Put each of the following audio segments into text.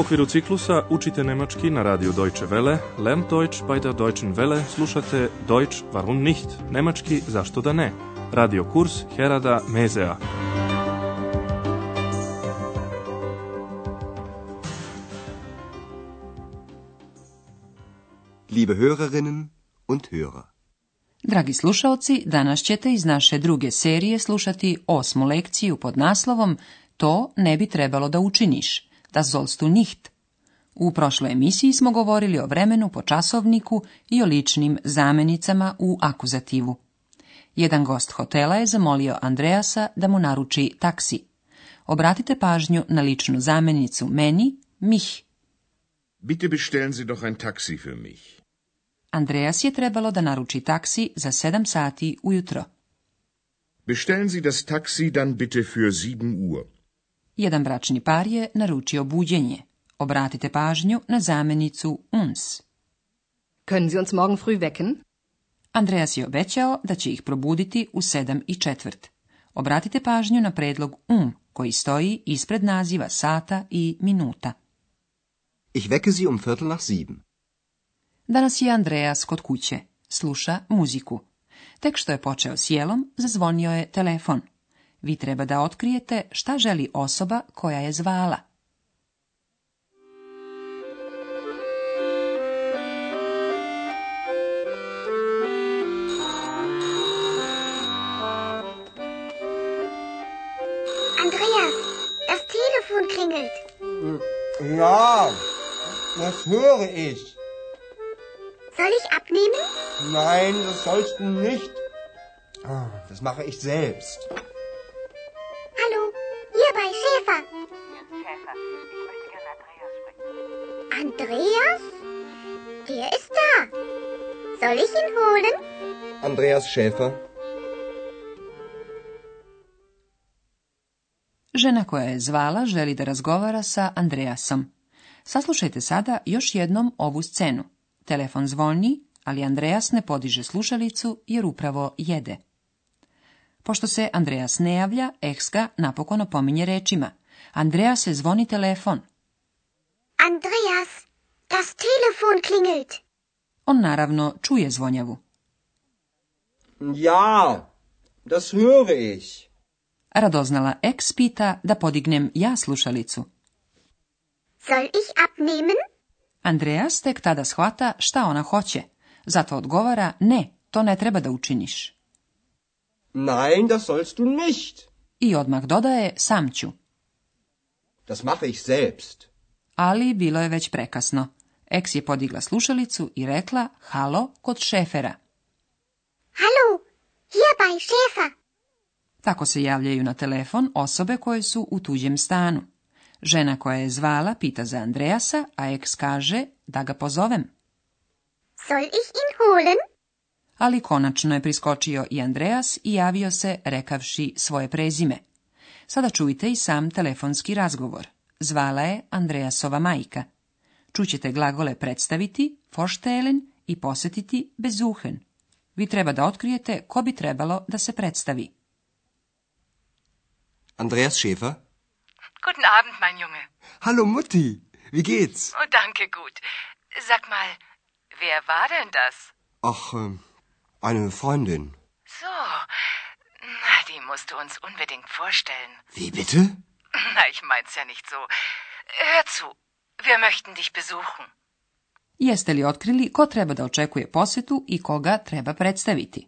okviru ciklusa učite nemački na radiju Deutsche Welle, Lern Deutsch bei der Deutschen Welle slušate Deutsch warum nicht, nemački zašto da ne, radio kurs Herada Mezea. Liebe Hörerinnen und Hörer. Dragi slušaoci, danas ćete iz naše druge serije slušati osmu lekciju pod naslovom To ne bi trebalo da učiniš das sollst du nicht. U prošloj emisiji smo govorili o vremenu po časovniku i o ličnim zamenicama u akuzativu. Jedan gost hotela je zamolio Andreasa da mu naruči taksi. Obratite pažnju na ličnu zamenicu meni, mih. Bitte bestellen Sie doch ein für mich. Andreas je trebalo da naruči taksi za 7 sati ujutro. Bestellen Sie das taksi dann bitte für 7 Uhr. Jedan bračni par je naručio buđenje. Obratite pažnju na zamenicu uns. Können Sie uns morgen früh wecken? Andreas je obećao da će ih probuditi u sedam i četvrt. Obratite pažnju na predlog um koji stoji ispred naziva sata i minuta. Ich wecke sie um viertel nach sieben. Danas je Andreas kod kuće. Sluša muziku. Tek što je počeo s jelom, zazvonio je telefon. Vi treba da otkrijete šta želi osoba koja je zvala. Andreas, das Telefon klingelt. Ja, das höre ich. Soll ich abnehmen? Nein, das sollst du nicht. Ah, das mache ich selbst. Andreas? Der ist da. Soll ich ihn holen? Andreas Schäfer. Žena koja je zvala želi da razgovara sa Andreasom. Saslušajte sada još jednom ovu scenu. Telefon zvoni, ali Andreas ne podiže slušalicu jer upravo jede. Pošto se Andreas ne javlja, napokono napokon opominje rečima. Andreas se zvoni telefon. Telefon klingelt. On naravno čuje zvonjavu. Ja, das höre ich. Radoznala ex pita da podignem ja slušalicu. Soll ich abnehmen? Andreas tek tada shvata šta ona hoće. Zato odgovara, ne, to ne treba da učiniš. Nein, das sollst du nicht. I odmah dodaje, sam ću. Das mache ich selbst. Ali bilo je već prekasno. Eks je podigla slušalicu i rekla halo kod šefera. Halo, bei šefa. Tako se javljaju na telefon osobe koje su u tuđem stanu. Žena koja je zvala pita za Andreasa, a eks kaže da ga pozovem. Soll ich ihn holen? Ali konačno je priskočio i Andreas i javio se rekavši svoje prezime. Sada čujte i sam telefonski razgovor. Zvala je Andreasova majka. Čućete glagole predstaviti, vorstellen i posetiti besuchen. Vi treba da otkrijete ko bi trebalo da se predstavi. Andreas Schäfer. Guten Abend, mein Junge. Hallo Mutti, wie geht's? Oh, danke gut. Sag mal, wer war denn das? Ach, ähm, eine Freundin. So, na, die musst du uns unbedingt vorstellen. Wie bitte? Na, ich mein's ja nicht so. Hör zu, Wir möchten dich besuchen. Jeste li otkrili ko treba da očekuje posjetu i koga treba predstaviti?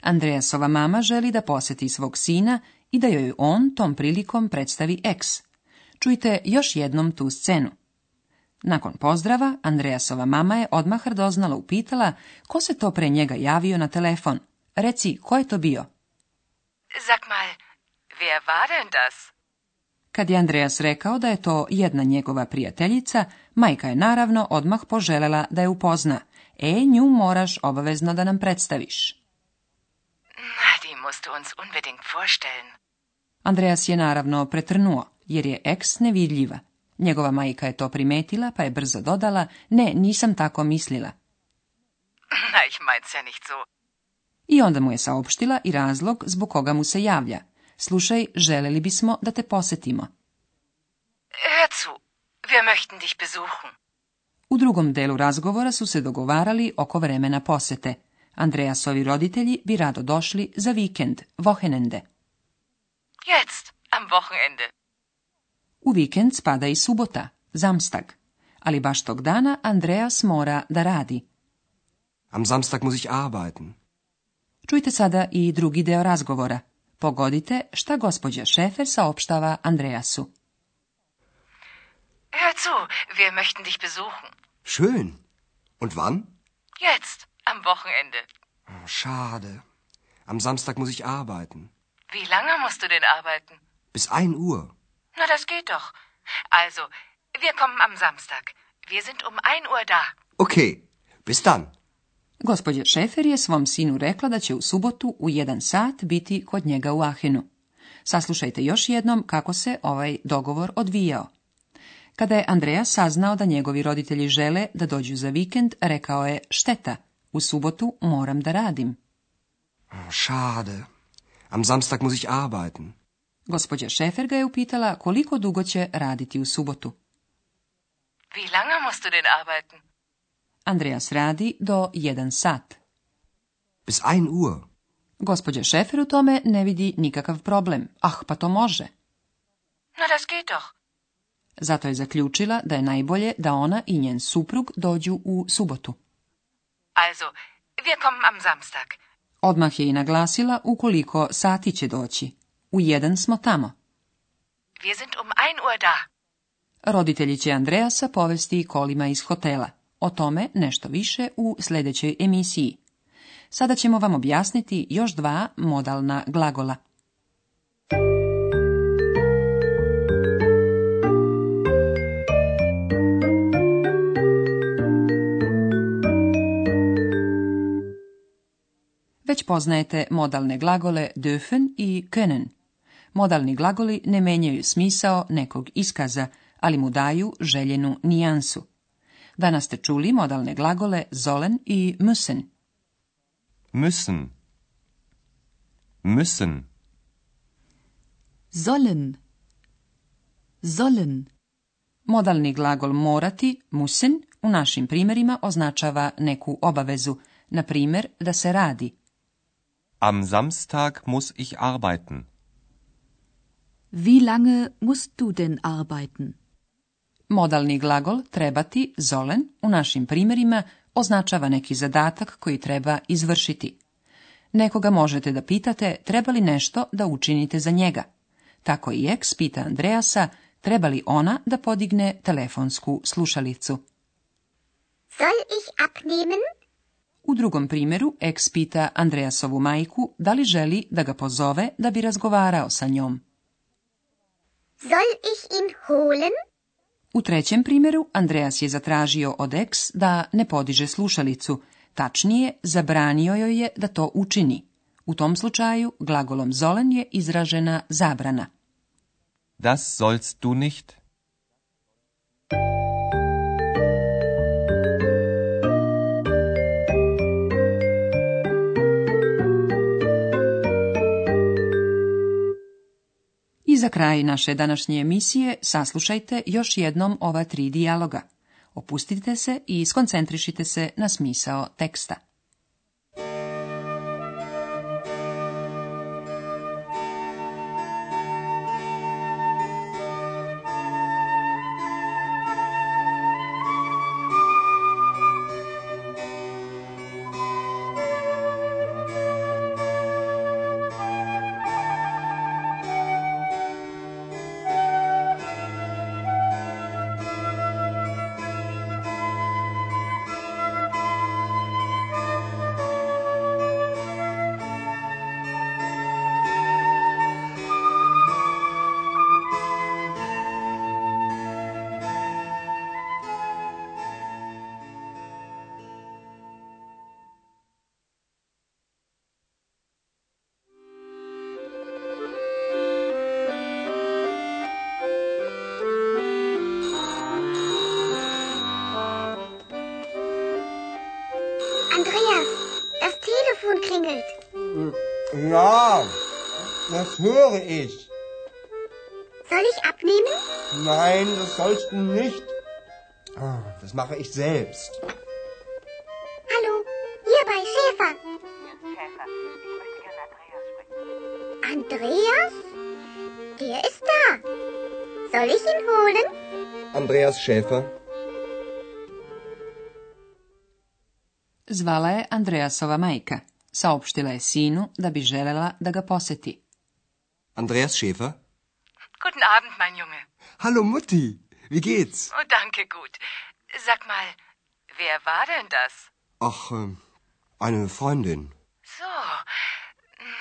Andreasova mama želi da posjeti svog sina i da joj on tom prilikom predstavi eks. Čujte još jednom tu scenu. Nakon pozdrava, Andreasova mama je odmah doznala upitala ko se to pre njega javio na telefon. Reci, ko je to bio? Sag mal, wer war denn das? Kad je Andreas rekao da je to jedna njegova prijateljica, majka je naravno odmah poželela da je upozna. E, nju moraš obavezno da nam predstaviš. Na, musst uns unbedingt vorstellen. Andreas je naravno pretrnuo, jer je eks nevidljiva. Njegova majka je to primetila, pa je brzo dodala, ne, nisam tako mislila. Na, ich mein's ja nicht so. I onda mu je saopštila i razlog zbog koga mu se javlja – Slušaj, želeli bismo da te posetimo. Hör zu, wir möchten dich besuchen. U drugom delu razgovora su se dogovarali oko vremena posete. Andreasovi roditelji bi rado došli za vikend, Wochenende. Jetzt, am Wochenende. U vikend spada i subota, zamstag. Ali baš tog dana Andreas mora da radi. Am Samstag muss ich arbeiten. Čujte sada i drugi deo razgovora. Pogodite šta gospođa Šefer saopštava Andreasu. Hör zu, wir möchten dich besuchen. Schön. Und wann? Jetzt, am Wochenende. Oh, schade. Am Samstag muss ich arbeiten. Wie lange musst du denn arbeiten? Bis ein Uhr. Na, das geht doch. Also, wir kommen am Samstag. Wir sind um ein Uhr da. Okay, bis dann. Gospođa Šefer je svom sinu rekla da će u subotu u jedan sat biti kod njega u Ahenu. Saslušajte još jednom kako se ovaj dogovor odvijao. Kada je Andreja saznao da njegovi roditelji žele da dođu za vikend, rekao je šteta, u subotu moram da radim. Šade, am Samstag muss arbeiten. Gospođa Šefer ga je upitala koliko dugo će raditi u subotu. Wie lange musst du denn arbeiten? Andreas radi do jedan sat. Bis 1 Uhr. Šefer u tome ne vidi nikakav problem. Ah, pa to može. No, das geht doch. Zato je zaključila da je najbolje da ona i njen suprug dođu u subotu. Also, wir kommen am Samstag. Odmah je i naglasila ukoliko sati će doći. U jedan smo tamo. Wir sind um ein Uhr da. Roditelji će Andreasa povesti kolima iz hotela. O tome nešto više u sljedećoj emisiji. Sada ćemo vam objasniti još dva modalna glagola. Već poznajete modalne glagole dürfen i können. Modalni glagoli ne menjaju smisao nekog iskaza, ali mu daju željenu nijansu. Danas ste čuli modalne glagole ZOLEN i müssen. Müssen. Müssen. Sollen. Sollen. Modalni glagol morati, musen, u našim primjerima označava neku obavezu, na primjer da se radi. Am Samstag muss ich arbeiten. Wie lange musst du denn arbeiten? Modalni glagol trebati, zolen, u našim primjerima označava neki zadatak koji treba izvršiti. Nekoga možete da pitate treba li nešto da učinite za njega. Tako i eks pita Andreasa treba li ona da podigne telefonsku slušalicu. Soll ich abnehmen? U drugom primjeru, eks pita Andreasovu majku da li želi da ga pozove da bi razgovarao sa njom. Soll ich ihn holen? U trećem primjeru Andreas je zatražio od Ex da ne podiže slušalicu, tačnije zabranio joj je da to učini. U tom slučaju glagolom zolen je izražena zabrana. Das sollst du nicht. za kraj naše današnje emisije saslušajte još jednom ova tri dijaloga. Opustite se i skoncentrišite se na smisao teksta. das höre ich. Soll ich abnehmen? Nein, das sollst du nicht. Ah, das mache ich selbst. Hallo, hier bei Schäfer. Schäfer, ich möchte gerne Andreas sprechen. Andreas? Der ist da. Soll ich ihn holen? Andreas Schäfer. Zvala je Andreasova majka. Saopštila je sinu da bi želela da ga poseti. Andreas Schäfer? Guten Abend, mein Junge. Hallo Mutti, wie geht's? Oh, danke gut. Sag mal, wer war denn das? Ach, ähm, eine Freundin. So,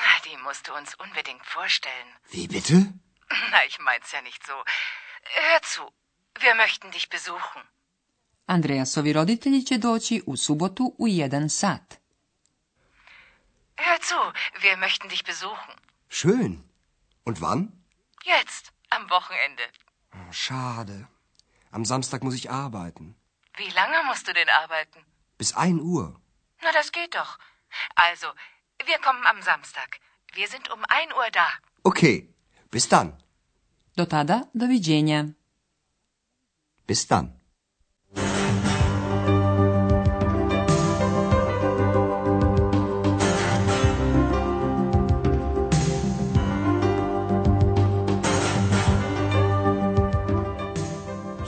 na, die musst du uns unbedingt vorstellen. Wie bitte? Na, ich mein's ja nicht so. Hör zu, wir möchten dich besuchen. Andreasovi roditelji će doći u subotu u jedan sat. Hör zu, wir möchten dich besuchen. Schön. Und wann? Jetzt, am Wochenende. Hm, schade. Am Samstag muss ich arbeiten. Wie lange musst du denn arbeiten? Bis ein Uhr. Na, das geht doch. Also, wir kommen am Samstag. Wir sind um ein Uhr da. Okay, bis dann. Dotada, Do tada, Bis dann.